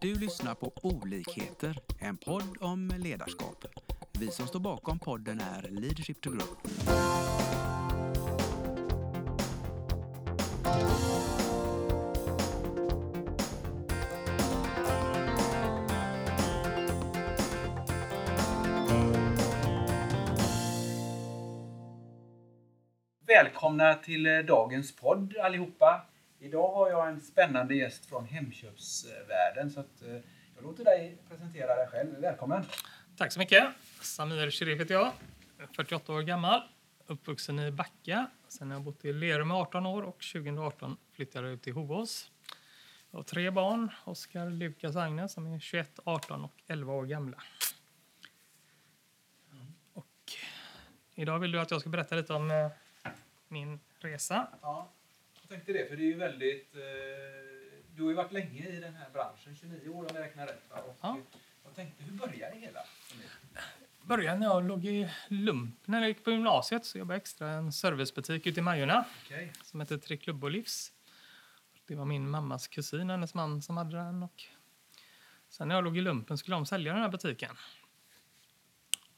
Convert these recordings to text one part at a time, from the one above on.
Du lyssnar på Olikheter, en podd om ledarskap. Vi som står bakom podden är Leadership to Grow. Välkomna till eh, dagens podd allihopa. Idag har jag en spännande gäst från Hemköpsvärlden så att eh, jag låter dig presentera dig själv. Välkommen! Tack så mycket. Samir Sherif heter jag. 48 år gammal. Uppvuxen i Backa. Sen har jag bott i Lerum i 18 år och 2018 flyttade jag ut till Hovås. Jag har tre barn. Oskar, Lukas och Agnes som är 21, 18 och 11 år gamla. Och idag vill du att jag ska berätta lite om eh, min resa. Ja, tänkte det, för det är ju väldigt... Eh, du har ju varit länge i den här branschen, 29 år om jag räknar rätt. Och Ja. Jag tänkte, hur började det hela? började när jag låg i lump. När jag gick på gymnasiet så jobbade jag extra i en servicebutik ute i Majorna. Okej. som hette Tre Klubb och Livs. Det var min mammas kusin, hennes man, som hade den. Och sen när jag låg i lumpen skulle de sälja den här butiken.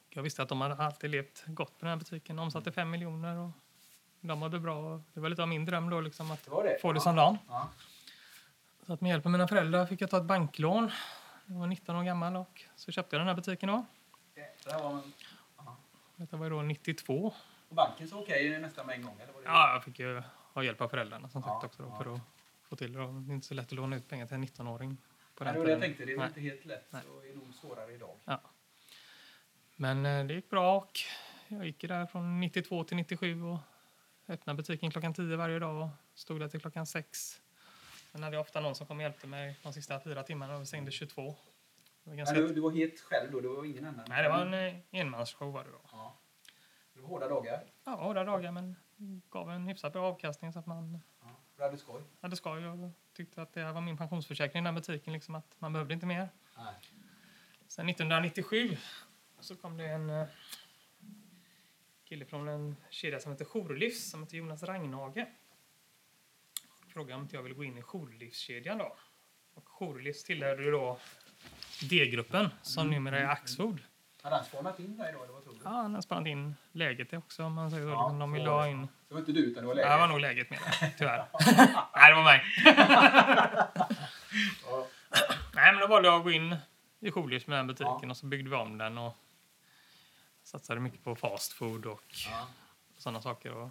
Jag visste att de hade alltid levt gott på den här butiken. De omsatte fem miljoner och de mådde bra. Det var lite av min dröm då, liksom, att Det var det? få det Ja. som dem. Ja. Så att med hjälp av mina föräldrar fick jag ta ett banklån. Jag var 19 år gammal och så köpte jag den här butiken då. Jäklar vad man... Ja. Detta var då 92. Och banken så okej nästan med en gång? Eller var det... Ja, jag fick ju ha hjälp av föräldrarna som Ja, sagt också då, ja. för att få till det. Det är inte så lätt att låna ut pengar till en 19-åring. På Nej, det var det jag tänkte. Det är Nej. inte helt lätt. Nej. Och är nog svårare idag. Men eh, det gick bra och jag gick där från 92 till 97 och öppnade butiken klockan 10 varje dag och stod där till klockan 6. Sen hade jag ofta någon som kom och hjälpte mig de sista fyra timmarna och vi stängde 22. Det var ganska... Du, du var helt själv då? Det var ingen annan? Nej, det var en eh, enmansshow var det då. Ja. Det var hårda dagar? Ja, hårda dagar men gav en hyfsat bra avkastning så att man Ja. Du hade skoj? hade skoj och tyckte att det var min pensionsförsäkring i den butiken, liksom att man behövde inte mer. Nej. Sen 1997 så kom det en eh, kille från en kedja som heter Jourlivs som heter Jonas Ragnhage. Frågade om jag ville gå in i Jourlivskedjan då. Och Jourlivs tillhörde ju då D-gruppen som numera är Axfood. Hade han spanat in dig då? Ja, han har spannat in läget också om man säger så. Ja, de vill ha in... Det var inte du utan det var Ja, läget? det var nog läget med tyvärr. Nej, det var mig. Ja. Nej, men då valde jag att gå in i Jourlivs med den butiken Ja. och så byggde vi om den och satsade mycket på fast food och Ja. sådana saker. Och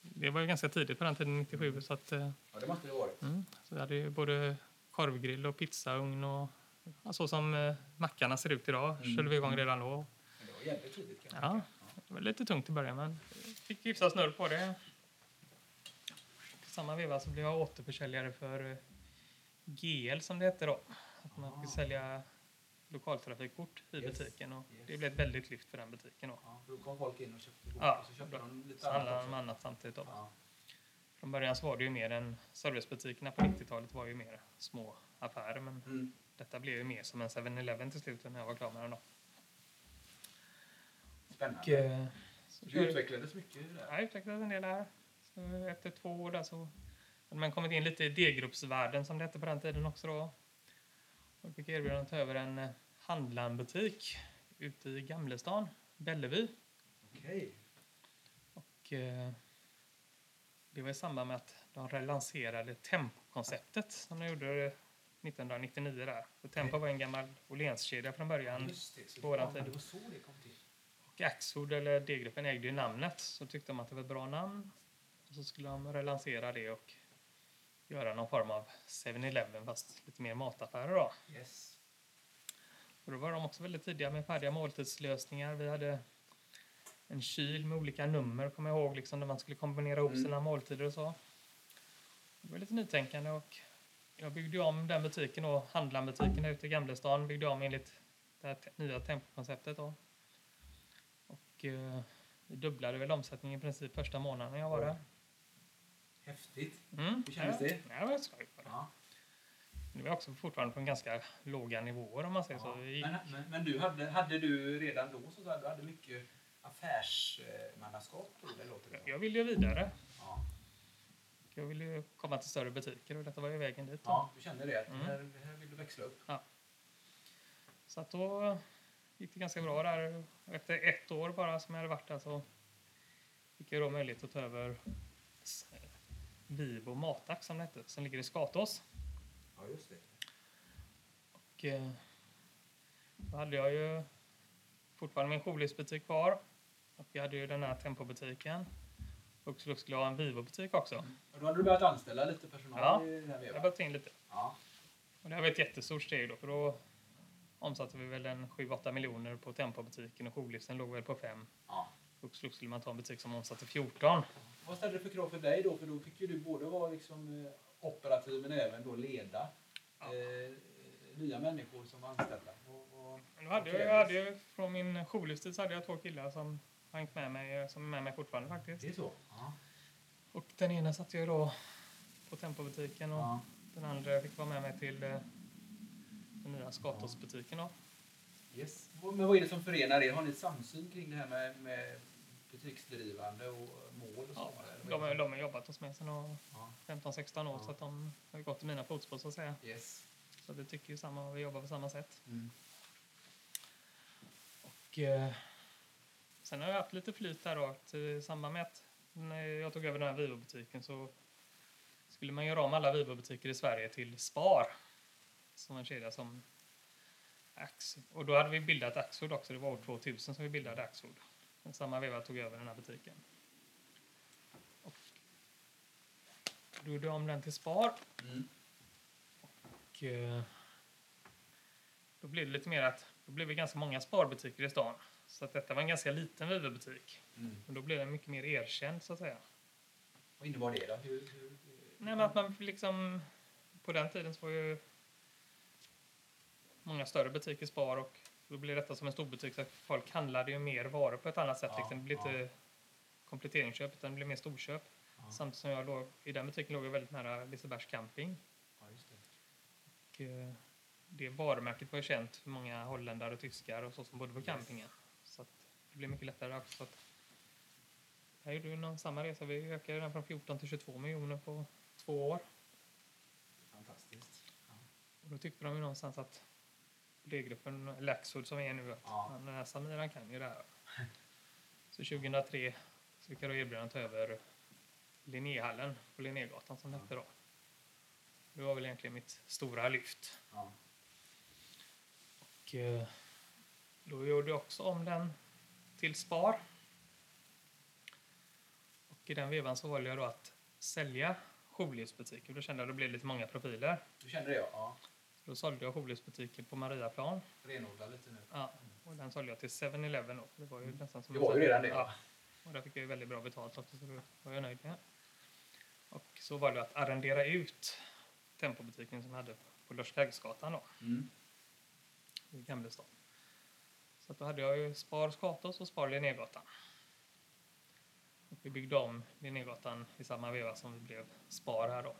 det var ju ganska tidigt på den tiden, 97, så att eh, ja, det måste det varit. mm, så vi hade ju både korvgrill och pizzaugn och ja, så som eh, mackarna ser ut idag Mm. körde vi igång redan då. Men det var jävligt tidigt kan man Ja, det var lite tungt i början men fick hyfsat snurr på det. I samma veva så blev jag återförsäljare för eh, GL som det hette då. Att man fick sälja lokaltrafikkort i Yes. butiken och Yes. det blev ett väldigt lyft för den butiken då. Ja, då kom folk in och köpte kort Ja, och så köpte de lite Så annat också. annat samtidigt då. Ja. Från början så var det ju mer än servicebutikerna på 90-talet var ju mer små affärer men Mm. detta blev ju mer som en 7-Eleven till slut när jag var klar med den då. Och, Spännande. eh, så Det körde- utvecklades mycket där. Jag utvecklades en del här. Så efter två år där så hade man kommit in lite i D-gruppsvärlden som det hette på den tiden också då. Och fick erbjudande att ta över en eh, handlarbutik ute i Gamlestan, Bellevue. Okej. Och eh, det var i samband med att de relanserade Tempo-konceptet som de gjorde 1999 där. För Tempo var en gammal Åhlénskedja från början. Just det. Så på våran tid. det var så det kom till. Och Axfood, eller D-gruppen, ägde ju namnet. Så tyckte de att det var ett bra namn. Och så skulle de relansera det och göra någon form av 7-Eleven fast lite mer mataffärer då. Yes. Och då var de också väldigt tidiga med färdiga måltidslösningar. Vi hade en kyl med olika nummer, kommer jag ihåg, liksom, där man skulle kombinera ihop Mm. sina måltider och så. Det var lite nytänkande och jag byggde om den butiken och handlarnbutiken ute i Gamlestan byggde om enligt det här nya tempokonceptet då. Och eh, vi dubblade väl omsättningen i princip första månaden jag var där. Häftigt. Mm. Hur kändes ja. det? Ja, det var skoj. det. Ja. Är jag också fortfarande på en ganska låga nivåer om man säger så. Ja. Gick- Men, men, men du hade, hade du redan då så du hade mycket affärsmannaskap? Det låter det. Jag ville ju vidare. Ja. Jag ville ju komma till större butiker och detta var ju vägen dit. då. ja, du kände det? Att Mm. det här, det här vill du växla upp. Så att då gick det ganska bra där. Efter ett år bara som jag hade varit där så fick jag då möjlighet att ta över Vivo Matax som det hette, som ligger i Skatås. Ja, just det. Och eh, då hade jag ju fortfarande min jourlivsbutik kvar. Och jag hade ju den här Tempobutiken. Och så skulle jag ha en Vivo-butik också. Och då hade du börjat anställa lite personal Ja, i den här Jag gått in lite. Ja. Och det här var ett jättestort steg då, för då omsatte vi väl en 7-8 miljoner på Tempobutiken och jourlivsen låg väl på 5. ja. Och så skulle man ta en butik som omsatte 14. Vad ställde det för krav för dig då? För då fick ju du både vara liksom eh, operativ men även då leda Ja. eh, nya människor som var anställda. Och, och, då hade jag, jag hade från min jourlivstid så hade jag två killar som hängt med mig, som är med mig fortfarande faktiskt. det är så? Ja. Och den ena satt jag då på Tempobutiken och ja. den andra fick vara med mig till eh, den nya Skatåsbutiken då. Yes. Men vad är det som förenar er? Har ni samsyn kring det här med, med butiksdrivande och mål och så? Ja, vad de, de har jobbat hos mig sedan Ja. 15-16 år Ja. så att de har gått i mina fotspår så att säga. Yes. Så vi tycker ju samma och vi jobbar på samma sätt. Mm. Och, eh, sen har jag haft lite flyt där då. Eh, I samband med att när jag tog över den här Vivo-butiken så skulle man göra om alla Vivo-butiker i Sverige till Spar. Som en kedja som Och då hade vi bildat Axfood också. Det var år 2000 som vi bildade Axfood. I samma veva tog jag över den här butiken. Och då gjorde jag om den till Spar. Mm. Och, eh, då blev det lite mer att då blev det ganska många sparbutiker i stan. Så att detta var en ganska liten Vivo-butik. Mm. Och då blev den mycket mer erkänd så att säga. Vad innebar det då? Hur, hur, Nej men att man liksom på den tiden så var ju många större butiker spar och då blev detta som en stor butik så att folk handlade ju mer varor på ett annat sätt. Ja, liksom. Det blev ja. inte kompletteringsköp utan det blev mer storköp. Ja. Samtidigt som jag låg, i den butiken låg jag väldigt nära Lisebergs camping. Ja, det. Och, eh, det varumärket var ju känt för många holländare och tyskar och så som bodde på Yes. campingen. Så det blev mycket lättare också. Så att jag gjorde ju någon samma resa. Vi ökade den från 14 till 22 miljoner på två år. Fantastiskt. Och då tyckte de ju någonstans att D-gruppen, Laxwood som vi är nu, Ja. den här Samir han kan ju det här. Så 2003 så fick jag då erbjudande ta över Linnéhallen på Linnégatan som det Ja. hette då. Det var väl egentligen mitt stora lyft. Ja. Och eh, då gjorde jag också om den till Spar. Och i den vevan så valde jag då att sälja jourlivsbutiker. Då kände jag att det blev lite många profiler. Du kände det ja. Då sålde jag jourlivsbutiken på Mariaplan. Renodla lite nu. Ja, och den sålde jag till 7-Eleven då. Det var ju nästan som Det var ju redan det, Ja. Och där fick jag ju väldigt bra betalt också, så det var jag nöjd med. Och så var det att arrendera ut Tempobutiken som jag hade på Lörskaggsgatan då, Mm. i Gamlestad. Så då hade jag ju Spar Skatås och Spar Linnégatan. Och vi byggde om Linnégatan i samma veva som vi blev Spar här då.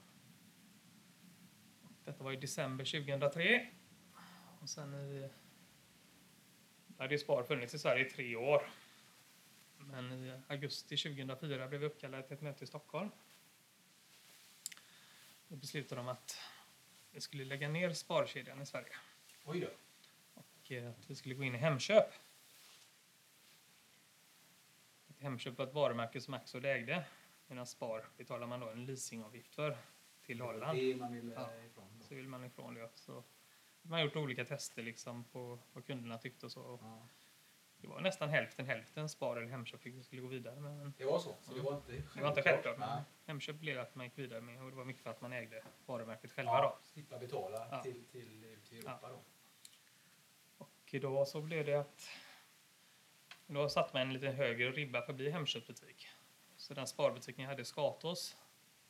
Detta var i december 2003. Och sen i... Hade Spar funnits i Sverige i tre år. Men i augusti 2004 blev vi uppkallade till ett möte i Stockholm. Då beslutade de att vi skulle lägga ner Sparkedjan i Sverige Oj då. och eh, att vi skulle gå in i Hemköp. Att Hemköp var ett varumärke som Axfood ägde medan Spar betalar man då en leasingavgift för till Holland. Det man vill Ja. ja. ifrån. Så vill man ifrån det. Så man har gjort olika tester liksom på vad kunderna tyckte och så. Ja. Det var nästan hälften hälften Spar eller Hemköp fick skulle gå vidare med. Men Det var så. Så det var inte det var inte självklart. Men Nej. Hemköp blev att man gick vidare med och det var mycket för att man ägde varumärket själva Ja, då. slippa betala Ja. till, till, till Europa då. Och då så blev det att då satte man en lite högre ribba för att bli Hemköpbutik. Så den sparbutiken jag hade i Skatås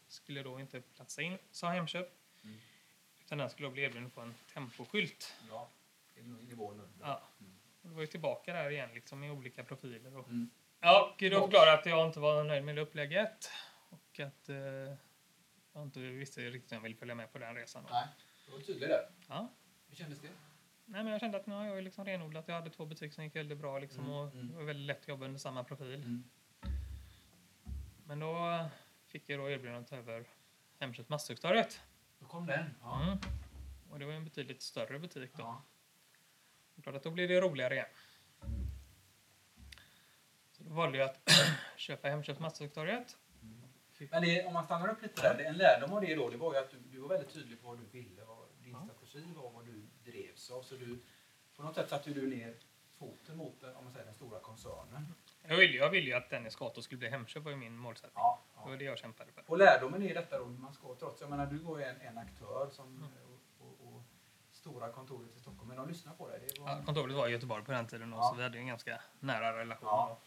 skulle då inte platsa in, sa Hemköp. Mm. Utan den skulle då bli erbjuden på en temposkylt. Ja, nivån under. Ja. Mm. Och det var ju tillbaka där igen liksom med olika profiler. Och, Mm. ja, då förklarade jag att jag inte var nöjd med upplägget. Och att eh, jag inte visste riktigt om jag ville följa med på den resan. Då. Nej, du var tydlig där. Ja. Hur kändes det? Nej, men jag kände att nu har jag liksom renodlat. Jag hade två butiker som gick väldigt bra liksom, Mm, och mm. det var väldigt lätt att jobba under samma profil. Mm. Men då fick jag då erbjudandet över Hemköp Masthuggstorget. Då kom den. Ja. Mm. Och det var en betydligt större butik då. Ja. Klart att då blir det roligare igen. Så då valde jag att köpa Hemköp Masthuggstorget. Men det, om man stannar upp lite där, en lärdom av det då, det var ju att du, du var väldigt tydlig på vad du ville, vad din Ja. strategi var, vad du drevs av. Så du, på något sätt satte du ner foten mot om man säger, den stora koncernen. Jag ville, jag ville ju att Dennis Gato skulle bli Hemköp var ju min målsättning. Ja, Det var ja. det jag kämpade för. Och lärdomen är detta då, man ska trots, jag menar du var ju en, en aktör som, Mm. och, och, och stora kontoret i Stockholm, men de lyssnar på dig. Det var, Ja, kontoret var i Göteborg på den tiden Ja. så vi hade en ganska nära relation. Ja.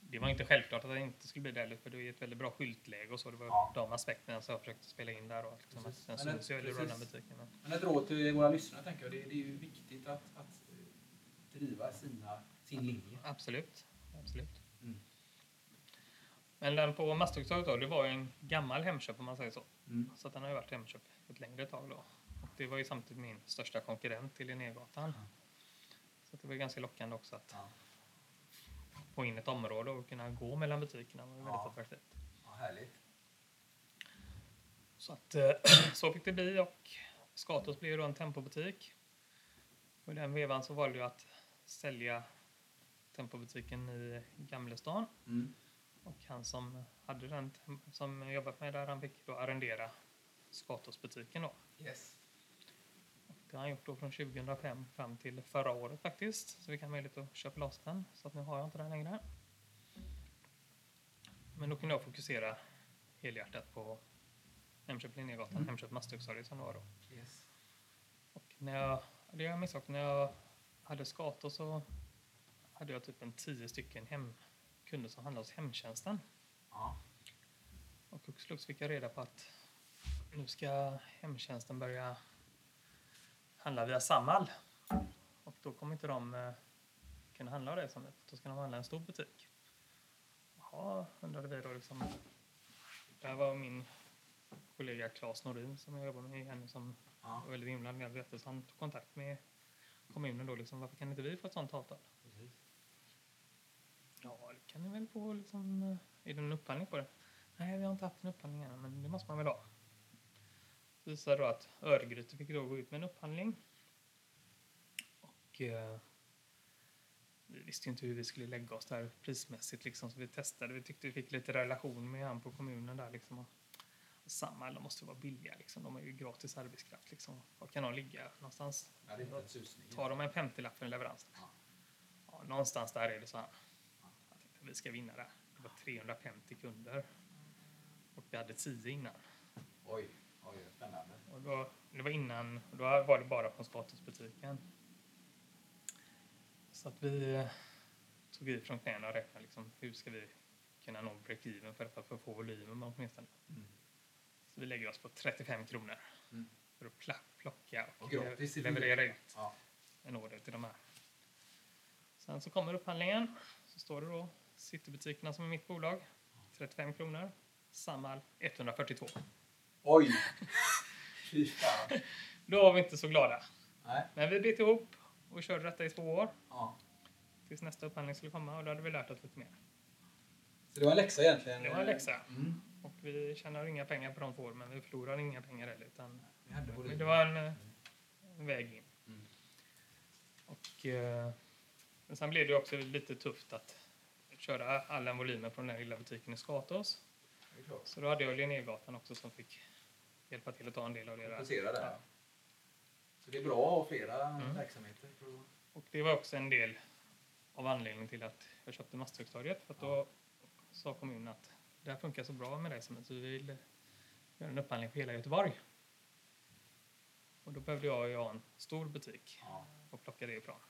Det var inte självklart att det inte skulle bli det för det är ett väldigt bra skyltläge och så. Det var Ja. de aspekterna som jag försökte spela in där. Och liksom, Precis. att den syns ju precis. den butiken. Men- Men ett råd till våra lyssnare tänker jag, det, det är ju viktigt att, att eh, driva sina, sin linje. Absolut. Absolut. Mm. Men den på Masthuggstorget då, det var ju en gammal Hemköp om man säger så. Mm. Så den har ju varit Hemköp ett längre tag då. Och det var ju samtidigt min största konkurrent till Linnégatan. Så att det var ju ganska lockande också att Ja. få in ett område och kunna gå mellan butikerna. Det var ju väldigt Ja. attraktivt. Ja, härligt. Så att eh, så fick det bli och Skatos blev ju då en tempobutik. Och i den vevan så valde jag att sälja tempobutiken i Gamlestan. Mm. Och han som hade den, som jobbat med där, han fick då arrendera Skatosbutiken då. Yes. Och det har han gjort då från 2005 fram till förra året faktiskt. Så vi kan möjlighet att köpa loss den. Så att nu har jag inte den längre. Men då kunde jag fokusera helhjärtat på Hemköp Linnégatan, Mm. Hemköp Masthuggstorget som det var då. yes. Och när jag, det jag missade också, när jag hade Skato så hade jag typ en tio stycken hem, kunder som handlade hos hemtjänsten. Ja. Och hux flux fick jag reda på att nu ska hemtjänsten börja handla via Samhall. Och då kommer inte de eh, kunna handla av det som det. Då ska de handla i en stor butik. Jaha, undrade vi då liksom. Där var min kollega Claes Norin som jag jobbar med igen som Ja, var väldigt inblandad i detta. Så han tog kontakt med kommunen då liksom. Varför kan inte vi få ett sånt avtal? precis. Ja, det kan ni väl få liksom. eh, Är det en upphandling på det? Nej, vi har inte haft en upphandling än, men det måste man väl ha. Det visade då att Örgryte fick då gå ut med en upphandling. Och eh, vi visste ju inte hur vi skulle lägga oss där prismässigt liksom, så vi testade. Vi tyckte vi fick lite relation med han på kommunen där liksom. Och, och Samhall, de måste vara billiga liksom. De är ju gratis arbetskraft liksom. Var kan de ligga någonstans? Ja, det är inte en susning. Tar de en 50-lapp för en leverans? Ja. Ja, någonstans där är det så här. Vi ska vinna där. Det var 350 kunder. Och vi hade 10 innan. Oj, oj, spännande. Och då, det var innan, och då var det bara från Skatusbutiken. Så att vi tog i från knäna och räknade liksom, hur ska vi kunna nå break-even för, för att få volymen åtminstone. Mm. Så vi lägger oss på 35 kronor Mm. för att plocka och, leverera ut Ja. en order till de här. Sen så kommer upphandlingen. Så står det då Citybutikerna som är mitt bolag. 35 kronor. Samhall 142. Oj! Fy fan. Då var vi inte så glada. Nej. Men vi bet ihop och körde detta i två år. Ja. Tills nästa upphandling skulle komma och då hade vi lärt oss lite mer. Så det var en läxa egentligen? Det var en läxa. Mm. Och vi tjänar inga pengar på de två åren, men vi förlorar inga pengar heller. Utan volym. det var en, en väg in. Mm. Och, eh, men sen blev det också lite tufft att köra all den volymen från den lilla butiken i Skatås. Så då hade jag Linnégatan också som fick hjälpa till att ta en del av det där. Kompensera där. Ja. Så det är bra att ha flera Mm. verksamheter. Och det var också en del av anledningen till att jag köpte Masthuggstorget. För att då sa kommunen att det här funkar så bra med dig som vi vill göra en upphandling för hela Göteborg. Och då behövde jag ju ha en stor butik Ja. och plocka det ifrån.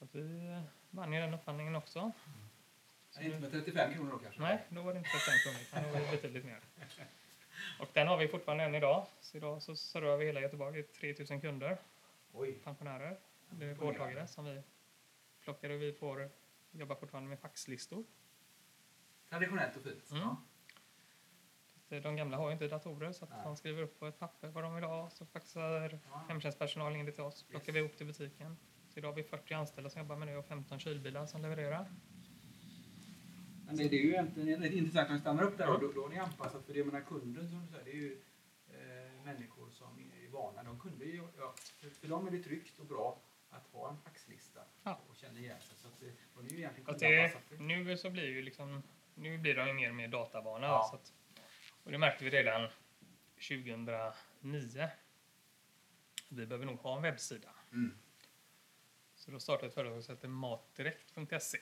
Så att vi vann ju den upphandlingen också. Men inte med 35 kronor då kanske? Nej, då var det inte 35 kronor, utan då var det betydligt mer. Och den har vi fortfarande än idag. Så idag så servar vi hela Göteborg. Det är 3000 kunder, Oj. pensionärer, eller vårdtagare som vi plockar och vi får jobba fortfarande med faxlistor. Traditionellt och fint. Mm. Ja. Så De gamla har ju inte datorer så att Nej. de skriver upp på ett papper vad de vill ha. Så faxar Ja. hemtjänstpersonal in det till oss. Plockar Yes. vi ihop till butiken. Så idag har vi 40 anställda som jobbar med det och 15 kylbilar som levererar. Men det, det är ju egentligen intressant när vi stannar upp där. Mm. Då, då har ni anpassat för det. Jag menar kunden som du säger, det är ju eh, människor som är vana, de kunde ju, ja, för, för dem är det tryggt och bra att ha en faxlista Ja. och känna igen sig. Så att det, de är ju egentligen det, nu så blir ju liksom, nu blir de ju mer och mer datavana. Ja. Så att, och det märkte vi redan 2009. Vi behöver nog ha en webbsida. Mm. Så då startade ett företag som hette matdirekt.se.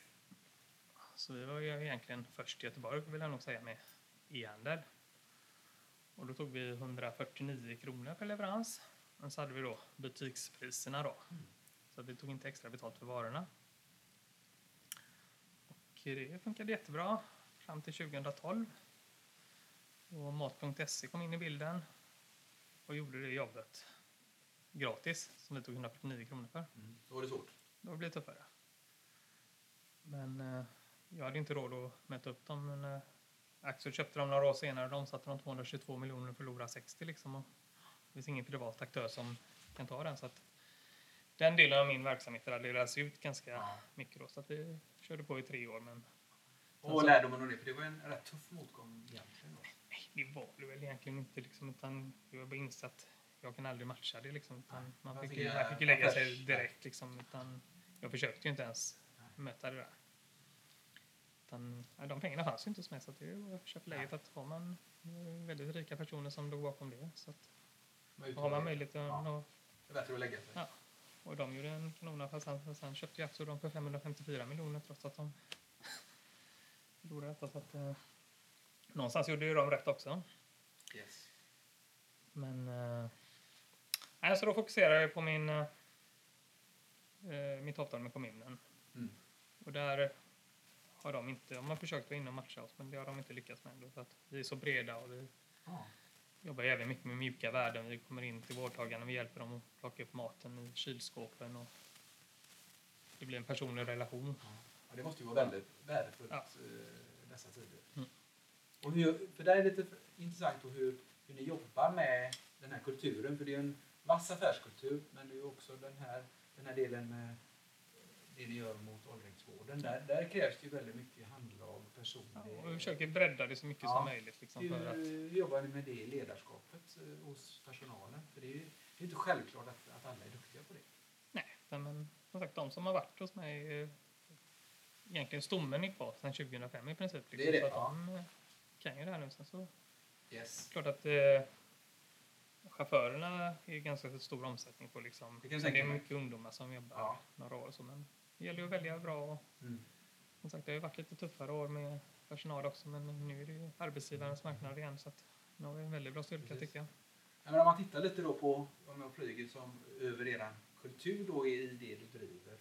Så vi var ju egentligen först i Göteborg, vill jag nog säga, med e-handel. Och då tog vi 149 kronor per leverans. Men så hade vi då butikspriserna då. Så att vi tog inte extra betalt för varorna. Och det funkade jättebra fram till 2012. Och Mat.se kom in i bilden och gjorde det jobbet gratis som vi tog 149 kronor för. Mm. Då var det svårt. Då blir det tuffare. Men eh, jag hade inte råd att möta upp dem. Men eh, Axel köpte dem några år senare. De satte de 222 miljoner och förlorade 60 liksom. Och det finns ingen privat aktör som kan ta den. Så att den delen av min verksamhet raderades ut ganska Ja. mycket då. Så att vi körde på i tre år. Men Och Alltså- lärdomen av det, för det var en rätt tuff motgång egentligen. Då. nej, det var det väl egentligen inte. Liksom, utan jag har bara insett att jag kan aldrig matcha det. Liksom, man fick, ju, man fick ju lägga sig direkt. Liksom, utan jag försökte ju inte ens möta det där. Utan, de pengarna fanns ju inte hos mig så att det var köpläget att har man eh, väldigt rika personer som låg bakom det. Så att, Man har man möjlighet att Ja. Det är att lägga sig. Ja. Och de gjorde en kanonaffär sen, sen köpte jag aktier dem för 554 miljoner trots att de förlorade detta. Så att, eh, någonstans gjorde ju de rätt också. Yes. Men... Eh, nej, så då fokuserar jag på min, eh, eh, mitt avtal med kommunen. Mm. Och där har de inte... De har försökt att in och matcha oss, men det har de inte lyckats med. Ändå, för att vi är så breda och vi Ja. jobbar även mycket med mjuka värden. Vi kommer in till vårdtagarna och vi hjälper dem att plocka upp maten i kylskåpen. Och det blir en personlig relation. Ja, det måste ju vara väldigt värdefullt Ja. eh, dessa tider. Mm. Och hur, för det är lite intressant hur, hur ni jobbar med den här kulturen. För det är en vass affärskultur, men det är också den här, den här delen med det ni gör mot åldringsvården. Där, där krävs det ju väldigt mycket handlag, personlig... Ja, och vi försöker bredda det så mycket Ja. som möjligt. Liksom, hur, för att, jobbar ni med det ledarskapet eh, hos personalen? För det är ju det är inte självklart att, att alla är duktiga på det. nej, men, som sagt, de som har varit hos mig eh, egentligen stommen är kvar sedan 2005 i princip. Liksom, Det är det, ja. de eh, kan ju det här nu. Sen så Yes. klart att chaufförerna är ganska stor omsättning på. Liksom. Det det är mycket ungdomar som jobbar Ja. några år. Så, men det gäller ju att välja bra. Och, Mm. som sagt, det har ju varit lite tuffare år med personal också. Men nu är det ju arbetsgivarens marknad igen. Så att nu har vi en väldigt bra styrka Precis. tycker jag. Ja, men om man tittar lite då på, om jag flyger som över eran kultur då i det du driver,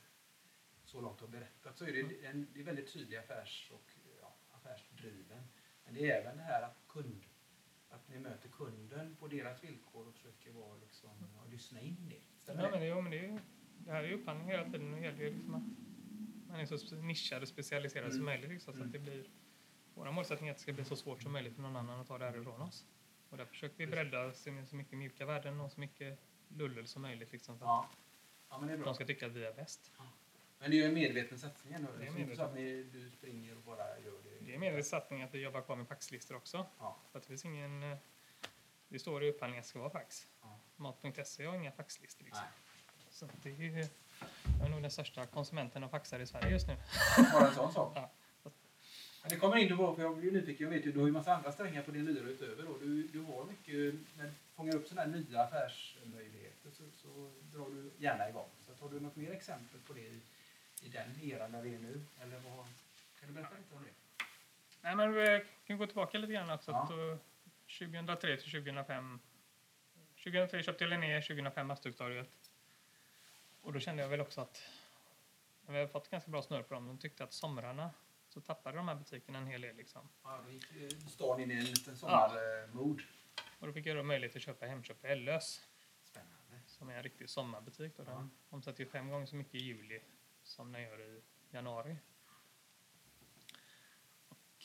så långt du har berättat, så är det, en, det är väldigt tydlig affärs och ja, affärsdriven. Men det är även det här att kund, att ni möter kunden på deras villkor och försöker vara liksom, ja, lyssna in det. Stämmer Ja, men det, jo, men det, är ju, det här är ju upphandling hela tiden. Det gäller ju liksom att man är så nischad och specialiserad som Mm. möjligt. Liksom, så Mm. att det blir, våra målsättning är att det ska bli så svårt som möjligt för någon annan att ta det här ifrån oss. Och där försöker vi bredda så mycket mjuka värden och så mycket lullel som möjligt. Liksom, för Ja. ja, men det är bra. de ska tycka att vi är bäst. Men det är ju en medveten satsning ändå. Det är att ni, du springer och bara gör det. Det är mer en satsning att vi jobbar kvar med faxlistor också. Ja. För att det finns ingen... eh, Det står i upphandlingen att det ska vara fax. Ja. Mat.se har inga faxlistor. Liksom. Så det är ju... Jag är nog den största konsumenten av faxar i Sverige just nu. Bara en sån sak. Ja. Men det kommer in då, för jag blir nyfiken. Jag vet ju, du har ju massa andra strängar på din lyra utöver. Då. Du, du har mycket, när du fångar upp sådana här nya affärsmöjligheter så, så drar du gärna igång. Så har du något mer exempel på det i, i den eran där vi är nu? Eller vad, kan du berätta lite om det? Nej, men vi kan gå tillbaka lite grann också. Ja. Att, eh, 2003 till 2005. 2003 köpte jag Linné, 2005 Masthuggstorget. Och då kände jag väl också att vi har fått ganska bra snurr på dem. De tyckte att somrarna så tappade de här butikerna en hel del. Liksom. Ja, då gick eh, stan in i en liten sommarmod. Och då fick jag då möjlighet att köpa Hemköp på Ellös Spännande. som är en riktig sommarbutik. Då. Ja. Den omsätter ju fem gånger så mycket i juli som den gör i januari.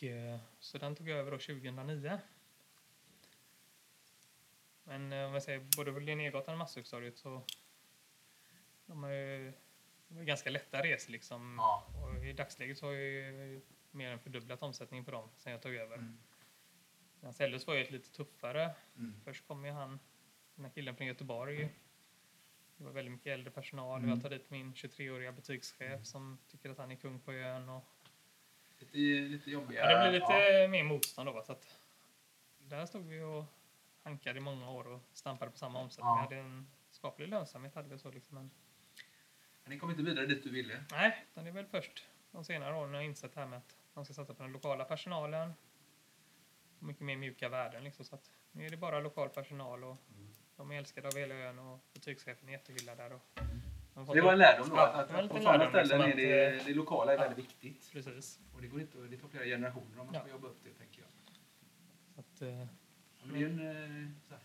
Eh, så den tog jag över då 2009. Men eh, om jag säger både på Linnégatan och Masthuggstorget så de har ju det var ganska lätta resor liksom. Ja. Och i dagsläget så har jag ju mer än fördubblat omsättningen på dem sen jag tog över. Mm. Medan Ellös var ju ett lite tuffare Mm. Först kom ju han den här killen från Göteborg. Det var väldigt mycket äldre personal. Mm. Jag tar dit min 23-åriga butikschef som tycker att han är kung på ön. Och, Lite, lite jobbiga. ja, det blir lite Ja. mer motstånd då. Så att, där stod vi och hankade i många år och stampade på samma omsättning. Ja. Vi hade en skaplig lönsamhet. Hade vi så liksom, men, Men ni kom inte vidare dit du ville. nej, utan det är väl först de senare åren jag har insett det här med att man ska satsa på den lokala personalen. Och mycket mer mjuka värden. Liksom, så att nu är det bara lokal personal och de är älskade av hela ön och butikschefen är jättehyllad där. Och det var en lärdom då. Att, att på sådana lärdom, ställen liksom, är det, det lokala är ja. väldigt viktigt. Precis. Och det går inte det tar flera generationer om man ska Ja. jobba upp det tänker jag. Att, eh, Ja, men det är en, eh, så här,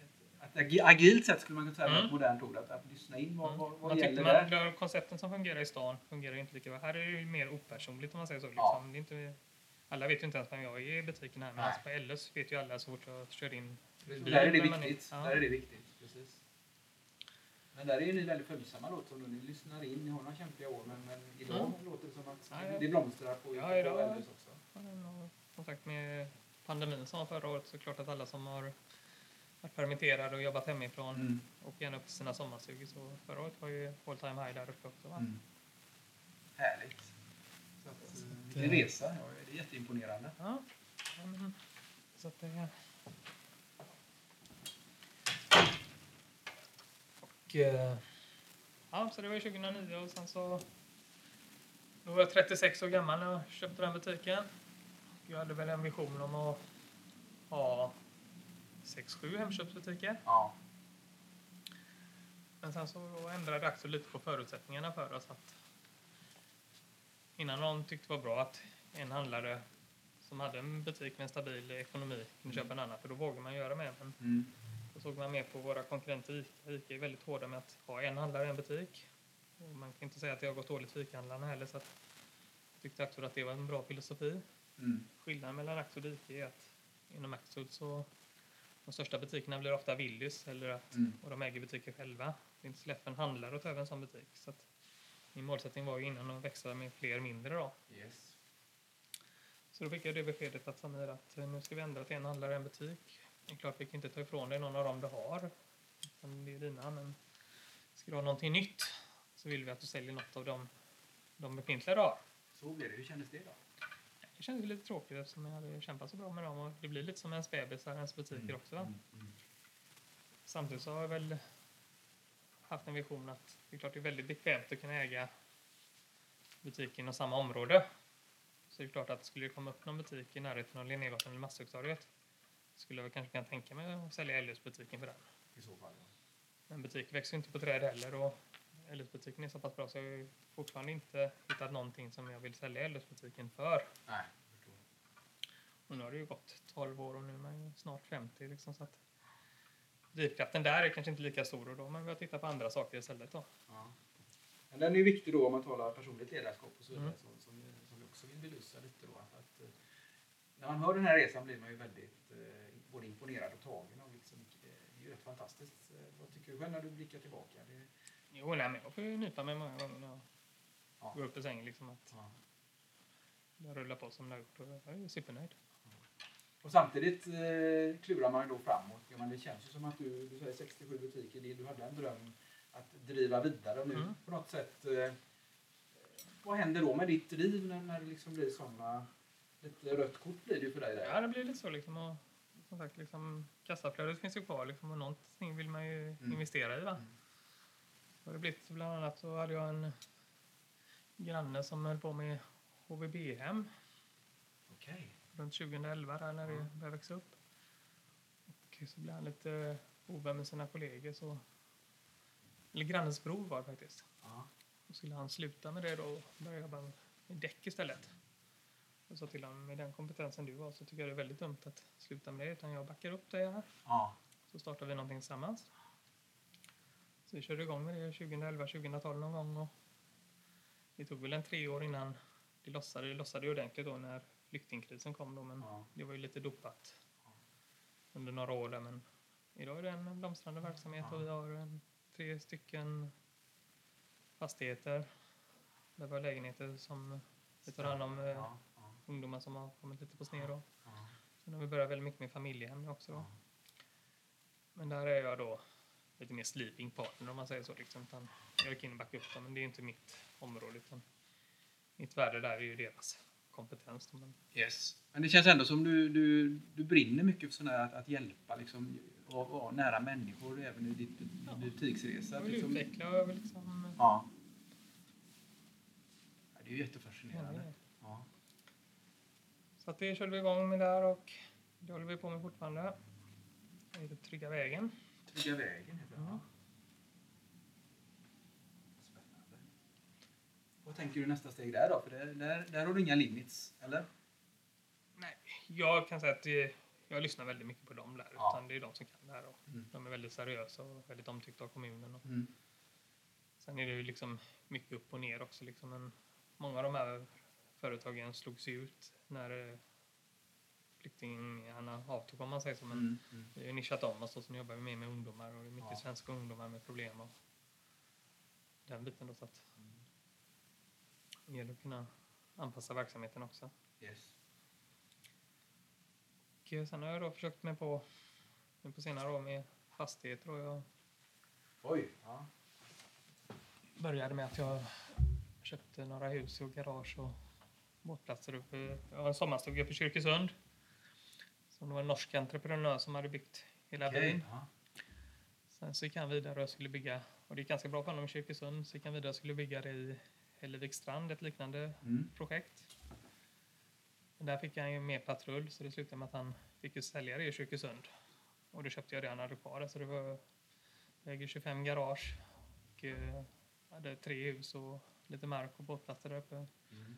ett, ett, ett agi- agilt sätt skulle man kunna säga Mm. ett modernt ord. Att, att lyssna in vad, mm. vad, vad man gäller man, där. de koncepten som fungerar i stan fungerar inte lika bra. Här är det ju mer opersonligt om man säger så. Liksom. Ja. Det är inte, alla vet ju inte ens vem jag är i butiken här. Men alltså på LS vet ju alla så fort jag kör in Där är det viktigt. Ja. Där är det viktigt. Precis. Men där är ni väldigt följsamma låter som ni lyssnar in. Ni har några kämpiga år men, men idag Mm. låter det som att Ja, ja. det blomstrar på, Ja, på idag- LS också. Och som sagt med pandemin som var förra året så är det klart att alla som har varit permitterade och jobbat hemifrån Mm. och gärna upp sina sommarstugor. Så förra året var ju all time high där uppe också. Va? Mm. Härligt. Så att, Så eh, att, vilken eh, resa. Ja, det är jätteimponerande. Ja. men, så att det... Och... eh, Ja, så det var ju 2009 och sen så... Då var jag 36 år gammal när jag köpte den butiken. Jag hade väl en vision om att ha 6-7 Hemköpsbutiker. Ja. Men sen så ändrade Axel lite på förutsättningarna för oss. Att innan någon tyckte det var bra att en handlare som hade en butik med en stabil ekonomi kunde köpa en annan, för då vågar man göra mer. Men Mm. Då såg man mer på våra konkurrenter ICA. Är väldigt hårda med att ha en handlare i en butik. Och man kan inte säga att det har gått dåligt för ICA-handlarna heller. Så att jag tyckte Axel att det var en bra filosofi. Mm. Skillnaden mellan Axel och ICA är att inom Axel så de största butikerna blir ofta Willys eller att Mm. och de äger butiker själva. Det är inte så lätt för en handlare att ta över en sån butik. Så att min målsättning var ju innan att växa med fler mindre då. Yes. Så då fick jag det beskedet att Samir att eh, nu ska vi ändra till en handlare en butik. Det är klart vi kan inte ta ifrån dig någon av dem du har. Det är dina. Men ska du ha någonting nytt så vill vi att du säljer något av dem, de befintliga du har. Så blev det. Hur kändes det då? Det kändes lite tråkigt eftersom jag hade kämpat så bra med dem och det blir lite som ens bebisar, ens butiker också. Va? Mm. Mm. Samtidigt så har jag väl haft en vision att det är klart det är väldigt bekvämt att kunna äga butik inom samma område. Så det är klart att skulle det komma upp någon butik i närheten av Linnégatan eller Masthuggstorget skulle jag kanske kunna tänka mig att sälja LS-butiken för den. I så fall. Ja. Men butik växer ju inte på träd heller och LS-butiken är så pass bra så jag har fortfarande inte hittat någonting som jag vill sälja LS-butiken för. Nej, förstår. Och nu har det ju gått 12 år och nu är man ju snart 50 liksom så att drivkraften där är kanske inte lika stor och då men vi har tittat på andra saker istället då. Ja. Men den är ju viktig då om man talar personligt ledarskap och så vidare Mm. som, som, som vi också vill belysa lite då. Att, att, eh, när man hör den här resan blir man ju väldigt eh, både imponerad och tagen av liksom, eh, det är ju rätt fantastiskt. Eh, vad tycker du själv när du blickar tillbaka? Det, Jo, nej, men jag får ju nypa mig många gånger när jag Ja. går upp i sängen liksom att ja. det rullar på som det har gjort och jag är supernöjd. Och samtidigt eh, klurar man ju då framåt. Ja, men det känns ju som att du, du säger 67 butiker, det, du hade en dröm att driva vidare och nu Mm. på något sätt. Eh, vad händer då med ditt liv när, när det liksom blir sådana, lite rött kort blir det ju för dig där. Ja, det blir lite så liksom och som sagt liksom kassaflödet finns ju kvar liksom och någonting vill man ju Mm. investera i va. Mm. Och det blivit bland annat så hade jag en granne som höll på med HVB-hem Okej. runt 2011 där när det Ja. började växa upp. Och så blev han lite ovän med sina kollegor så eller grannens bror var det faktiskt. Ja. Då skulle han sluta med det då och börja jobba med däck istället. Jag sa till honom, med den kompetensen du har så tycker jag det är väldigt dumt att sluta med det utan jag backar upp dig här. Ja. Så startar vi någonting tillsammans. Så vi körde igång med det 2011, 2012 någon gång och det tog väl en tre år innan det lossade. Det lossade ju ordentligt då när flyktingkrisen kom då men Ja. det var ju lite dopat under några år där men idag är det en blomstrande verksamhet och vi har en, tre stycken fastigheter där vi har lägenheter som vi tar hand om eh, Ja. Ungdomar som har kommit lite på sned då. Ja. Sen har vi börjat väldigt mycket med familjehem också då. Men där är jag då lite mer sleeping partner om man säger så. Liksom. Utan jag gick in och backade upp dem, men det är inte mitt område. Utan mitt värde där är ju deras kompetens. Men Yes. Men det känns ändå som du, du, du brinner mycket för sån här att, att hjälpa liksom, och vara nära människor även i ditt Ja. butiksresa. jag vill Liksom, utveckla och jag vill liksom... ja. Ja, Det är ju jättefascinerande. Ja. Så att det körde vi igång med där och det håller vi på med fortfarande. Det heter Trygga vägen. Trygga vägen heter. Ja. Spännande. Vad tänker du nästa steg där då? För det, där, där har du inga limits, eller? Nej, jag kan säga att det, jag lyssnar väldigt mycket på dem där. Ja. Utan det är de som kan det här. Och Mm. De är väldigt seriösa och väldigt omtyckta av kommunen. Och Mm. sen är det ju liksom mycket upp och ner också. Liksom. Men många av de här företagen slogs ut när eh, flyktingarna avtog om man säger så. Men Mm. Mm. vi har ju nischat om oss och så nu jobbar vi mer med ungdomar och det är mycket Ja. svenska ungdomar med problem och den biten då. Så att det gäller att kunna anpassa verksamheten också. Yes. Och eh, sen har jag då försökt mig på, nu på senare år med fastigheter och jag Oj. Ja. började med att jag köpte några hus och garage och båtplatser uppe. Har en sommarstuga i Kyrkesund. Som det var en norsk entreprenör som hade byggt hela Okej. byn. Ja. Sen så gick han vidare och skulle bygga, och det gick ganska bra för honom i Kyrkesund, så gick han vidare och skulle bygga det i Hälleviks strand, ett liknande Mm. projekt. Men där fick han ju mer patrull så det slutade med att han fick ju sälja det i Kyrkesund. Och då köpte jag det han hade kvar så det var, jag äger 25 garage och eh, hade tre hus och lite mark och båtplatser där uppe. Mm.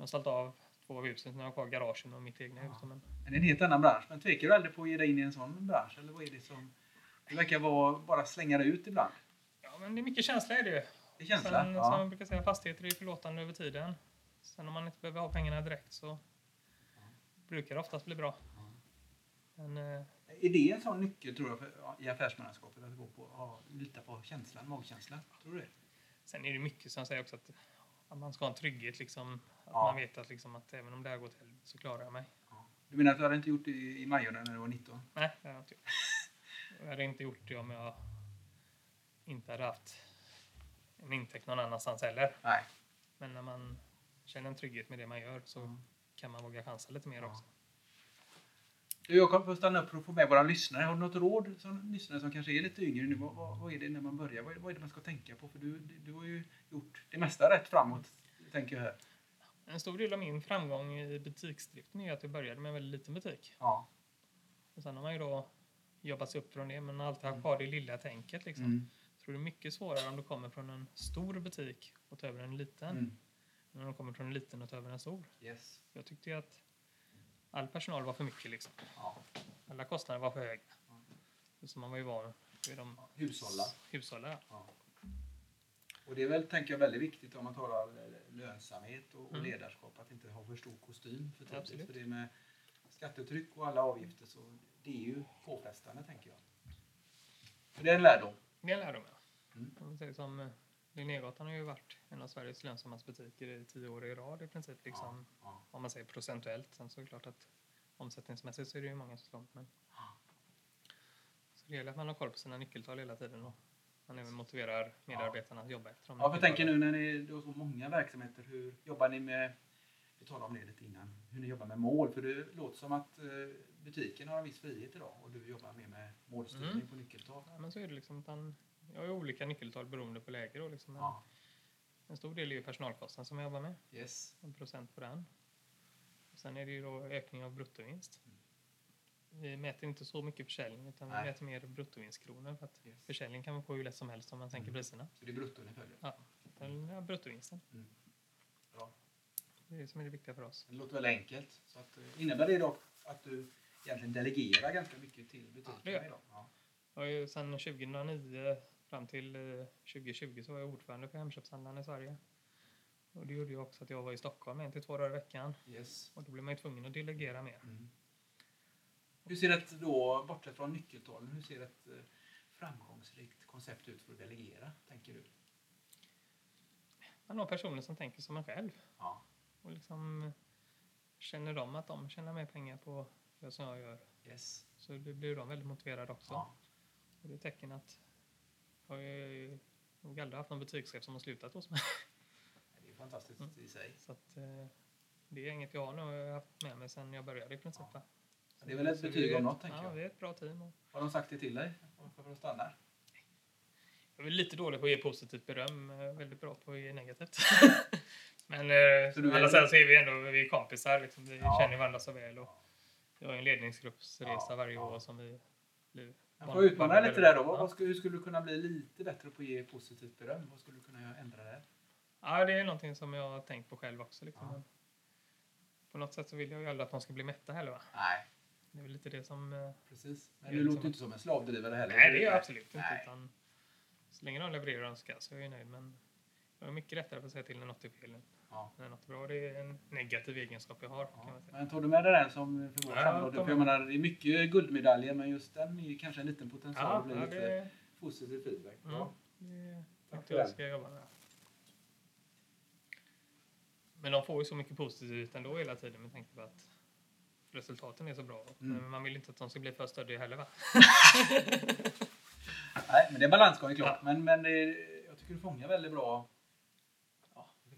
De har sålt av två av husen, så nu har jag kvar garagen och mitt egna Ja. hus. Men Men det är en helt annan bransch. Men tvekar du aldrig på att ge dig in i en sån bransch? Eller vad är det som... Det verkar vara bara slänga det ut ibland. Ja, men det är mycket känsla i det. Det är känsla. Sen, som Ja. jag brukar säga, fastigheter är förlåtande över tiden. Sen om man inte behöver ha pengarna direkt så brukar det oftast bli bra. Men eh, Är det en sån nyckel tror jag för, i affärsmannaskapet? Att gå på, ja, lita på känslan, magkänslan? Tror du det? sen är det mycket som säger också att, att man ska ha en trygghet. Liksom, att Ja. man vet att, liksom, att även om det här går till helvete så klarar jag mig. Ja. Du menar att du hade inte gjort det i, Majorna när du var 19? Nej, det har jag inte gjort. Jag hade inte gjort det om jag inte hade haft en intäkt någon annanstans heller. Nej. Men när man känner en trygghet med det man gör så Mm. kan man våga chansa lite mer Ja. också. Du, jag kommer få stanna upp att få med våra lyssnare. Har du något råd som lyssnare som kanske är lite yngre nu? Vad, vad, vad är det när man börjar? Vad är, vad är det man ska tänka på? För du, du, har ju gjort det mesta rätt framåt, tänker jag här. En stor del av min framgång i butiksdriften är att jag började med en väldigt liten butik. Ja. Och sen har man ju då jobbat sig upp från det, men alltid Mm. haft kvar det lilla tänket. Liksom. Mm. Jag tror det är mycket svårare om du kommer från en stor butik och tar över en liten. Mm. än om du kommer från en liten och tar över en stor. Yes. Jag tyckte att all personal var för mycket. Liksom. Ja. Alla kostnader var för höga. Ja. Så man var ju van vid de Hushålla. hushållen. Ja. Och det är väl, tänker jag, väldigt viktigt om man talar lönsamhet och, Mm. ledarskap att inte ha för stor kostym för tidigt. Absolut. För det med skattetryck och alla avgifter så det är ju påfrestande, tänker jag. Så det är en lärdom. Det lärde de mig. Mm. Om man säger som eh, Linnégatan har ju varit en av Sveriges lönsammaste butiker i tio år i rad i princip. Liksom, Ja. Om man säger procentuellt. Sen så är det klart att omsättningsmässigt så är det ju många som slår men Så det gäller att man har koll på sina nyckeltal hela tiden och man även motiverar medarbetarna att jobba efter dem. Ja, för tänker nu när ni har så många verksamheter, hur jobbar ni med, vi talade om det lite innan, hur ni jobbar med mål? För det låter som att eh, butiken har en viss frihet idag och du jobbar mer med målstyrning Mm. på nyckeltal. Ja, men så är det liksom. Utan jag har olika nyckeltal beroende på läge då liksom. Ja, En stor del är ju personalkostnaden som jag jobbar med. yes. En procent på den. Och sen är det ju då ökning av bruttovinst. Vi mäter inte så mycket försäljning utan vi Nej. mäter mer bruttovinstkronor. För att yes. försäljning kan man få hur lätt som helst om man sänker Mm. priserna. Så det är brutto ni följer? Ja, ja, bruttovinsten. Bra. Det är det som är det viktiga för oss. Det låter väldigt enkelt. Så att, eh, innebär det dock att du egentligen delegerar ganska mycket till butikerna jag. idag? Ja. Jag har ju sedan 2009 fram till eh, 2020 så var jag ordförande för Hemköpshandlarna i Sverige. Och det gjorde ju också att jag var i Stockholm en till två dagar i veckan. Yes. Och då blev man ju tvungen att delegera mer. Mm. Hur ser ett då, bortsett från nyckeltalen, hur ser ett eh, framgångsrikt koncept ut för att delegera, tänker du? Man har personer som tänker som en själv. Ja. Och liksom känner de att de tjänar mer pengar på det som jag gör Yes. så det blir de väldigt motiverade också. Ja. Och det är ett tecken att har ju nog aldrig haft någon butikschef som har slutat hos mig. Det är fantastiskt Mm. i sig. Så att, eh, det är inget jag har nog haft med mig sedan jag började i princip. Ja. Det är väl ett betyg om något, tänker ja, jag. vi är ett bra team. Har de sagt det till dig? Varför stannar? jag är lite dålig på att ge positivt beröm, jag är väldigt bra på att ge negativt. Men eh, Så alla sen så är vi ändå vi är kompisar, liksom. vi Ja. känner varandra så väl. Och vi har en ledningsgruppsresa Ja, varje ja. år som vi blir Jag får utmana lite där då. Ja. vad skulle, hur skulle du kunna bli lite bättre på att ge positivt beröm? Vad skulle du kunna ändra där? Ja, det är någonting som jag har tänkt på själv också. Liksom. Ja. På något sätt så vill jag ju aldrig att de ska bli mätta heller. Va? Nej, Det är väl lite det som... eh, precis. Men du liksom låter inte som en slavdrivare heller. Nej, det är jag absolut inte. Nej. Utan så länge de levererar och ska så är jag nöjd. Men jag är mycket lättare att säga till när något är fel Ja. något är bra. Det är en negativ egenskap jag har. Kan Ja. man säga. Men tog du med det där som för vår Ja, samråd? jag För jag menar, det är mycket guldmedaljer men just den är kanske en liten potential Ja, att bli ja, lite det, positiv feedback. mm, Ja. det Tack något för jag den. ska jobba med. Men de får ju så mycket positivt ändå hela tiden med tanke på att resultaten är så bra. Mm. Men man vill inte att de ska bli för stöddiga heller va? Nej, men det är balansgång är klart. Ja. Men, men det, jag tycker du fångar väldigt bra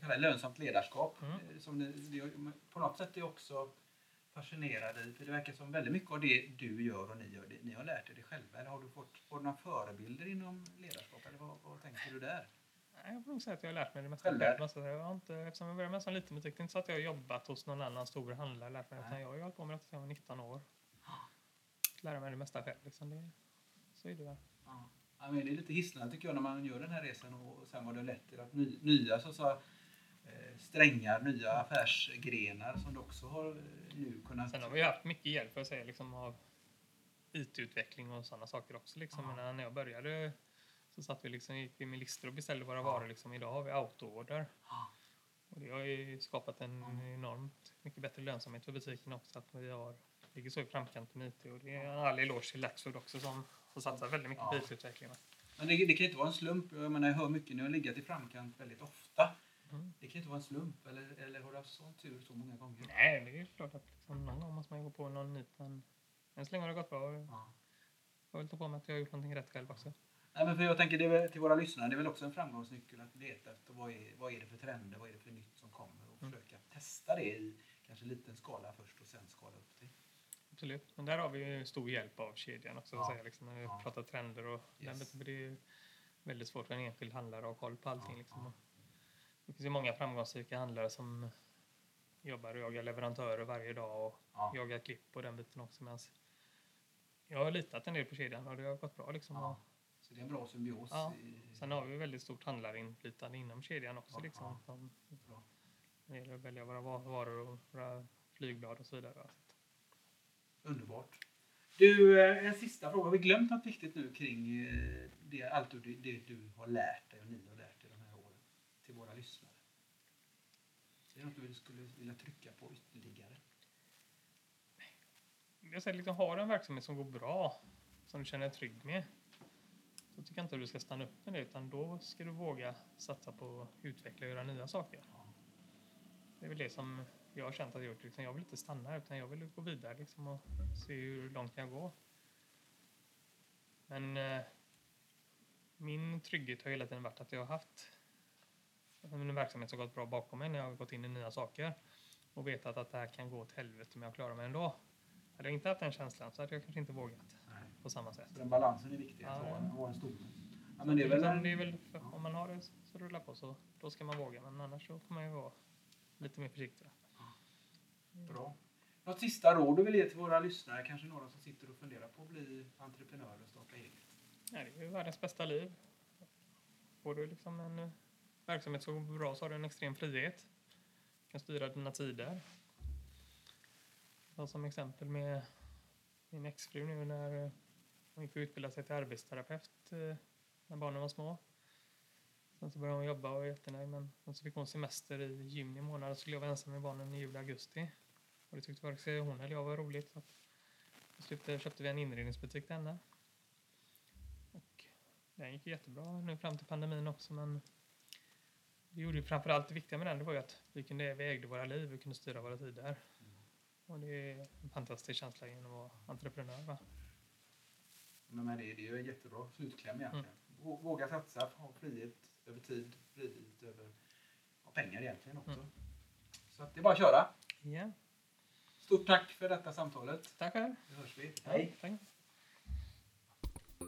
kallar lönsamt ledarskap. Mm. Eh, Som det, på något sätt är också fascinerad i. För det verkar som väldigt mycket av det du gör och ni gör, det, ni har lärt er det själva. Eller har du fått har du några förebilder inom ledarskap? Eller vad, vad tänker du där? Nej, Jag får nog säga att jag har lärt mig det mesta själv. jag har inte, eftersom jag började med en sån liten butik, det är inte så att jag har jobbat hos någon annan stor handlare och lärt mig utan jag har hållit på med detta sedan jag var 19 år. Lära mig det mesta själv. Liksom. Det, så är det väl. Ja. Ja, men det är lite hisnande tycker jag när man gör den här resan och, och sen vad det lett till att ny, nya så eh, strängar, nya affärsgrenar som du också har eh, nu kunnat... Sen har vi haft mycket hjälp för att säga, liksom, av IT-utveckling och sådana saker också. Liksom. Ja. Men när jag började så satt vi liksom, gick vi med listor och beställde våra varor. Liksom. Idag har vi autoorder. Ja. Och det har ju skapat en Ja. enormt mycket bättre lönsamhet för butiken också. Att vi har, ligger så i framkant med IT. Och det är en all eloge till Laxfood också som har satsat väldigt mycket på Ja. IT-utveckling. va. Men det, det kan inte vara en slump. Jag menar, jag hör mycket, ni har legat i framkant väldigt ofta. Mm. Det kan inte vara en slump, eller, eller har du haft sån tur så många gånger? Nej, det är klart att liksom, någon gång måste man ju gå på någon nit. Men än så länge har det gått bra. Jag Ja. får väl ta på mig att jag har gjort någonting rätt själv också. Nej, men för jag tänker det är väl, till våra lyssnare, det är väl också en framgångsnyckel att leta efter vad är, vad är det för trender, vad är det för nytt som kommer och Mm. försöka testa det i kanske liten skala först och sen skala upp det. Absolut. Men där har vi ju stor hjälp av kedjan också. Ja. Så att säga, liksom, när vi Ja. pratar trender och Yes. Det är ju väldigt svårt för en enskild handlare att ha koll på allting. Ja, Liksom. Det finns ju många framgångsrika handlare som jobbar och jagar leverantörer varje dag och Ja. jagar klipp och den biten också. Medans jag har litat en del på kedjan och det har gått bra. Liksom. Ja. Så det är en bra symbios. Ja. I, Sen har vi väldigt stort handlarinflytande inom kedjan också. Ja, Liksom, ja. Bra. det gäller att välja våra va- varor och våra flygblad och så vidare. Underbart. Du, eh, en sista fråga. Har vi glömt något viktigt nu kring eh, det, allt du, det du har lärt dig och ni har lärt er de här åren lyssnare? Är det något du skulle vilja trycka på ytterligare? jag säger liksom, har du en verksamhet som går bra, som du känner dig trygg med, då tycker jag inte att du ska stanna upp med det, utan då ska du våga satsa på att utveckla och göra nya saker. Det är väl det som jag har känt att jag gjort. Liksom, jag vill inte stanna här, utan jag vill gå vidare liksom, och se hur långt jag går. Men eh, min trygghet har hela tiden varit att jag har haft en verksamhet som gått bra bakom mig när jag har gått in i nya saker och vetat att det här kan gå åt helvete men jag klarar mig ändå. Hade jag inte haft den känslan så hade jag kanske inte vågat Nej. på samma sätt. Den balansen är viktig, att Ja, ha en, ja. stomme. Ja, men det är väl Liksom, det är väl för, ja. Om man har det så rullar på så då ska man våga men annars så får man ju vara lite mer försiktig. bra. Något sista råd du vill ge till våra lyssnare? Kanske några som sitter och funderar på att bli entreprenörer och starta eget? Nej, det är ju världens bästa liv. Får du liksom en verksamhet så bra så har du en extrem frihet. Du kan styra dina tider. Jag som exempel med min exfru nu eh, när hon gick och utbildade sig till arbetsterapeut eh, när barnen var små. Sen så började hon jobba och var jättenöjd men sen så fick hon semester i juni månad och så skulle jag vara ensam med barnen i juli augusti. Och det tyckte varken hon eller jag var roligt. Så till slut köpte vi en inredningsbutik till henne. Och den gick jättebra nu fram till pandemin också men det gjorde ju framförallt det viktiga med den det var ju att vi, kunde, vi ägde våra liv, vi kunde styra våra tider. Och det är en fantastisk känsla genom att vara entreprenör. Va? Men det, det är ju en jättebra slutkläm egentligen. Vå- Våga satsa, ha frihet över tid, frihet över pengar egentligen också. Mm. Så att det är bara att köra. Ja, Stort tack för detta samtalet. tack själv. Nu hörs vi. Tack.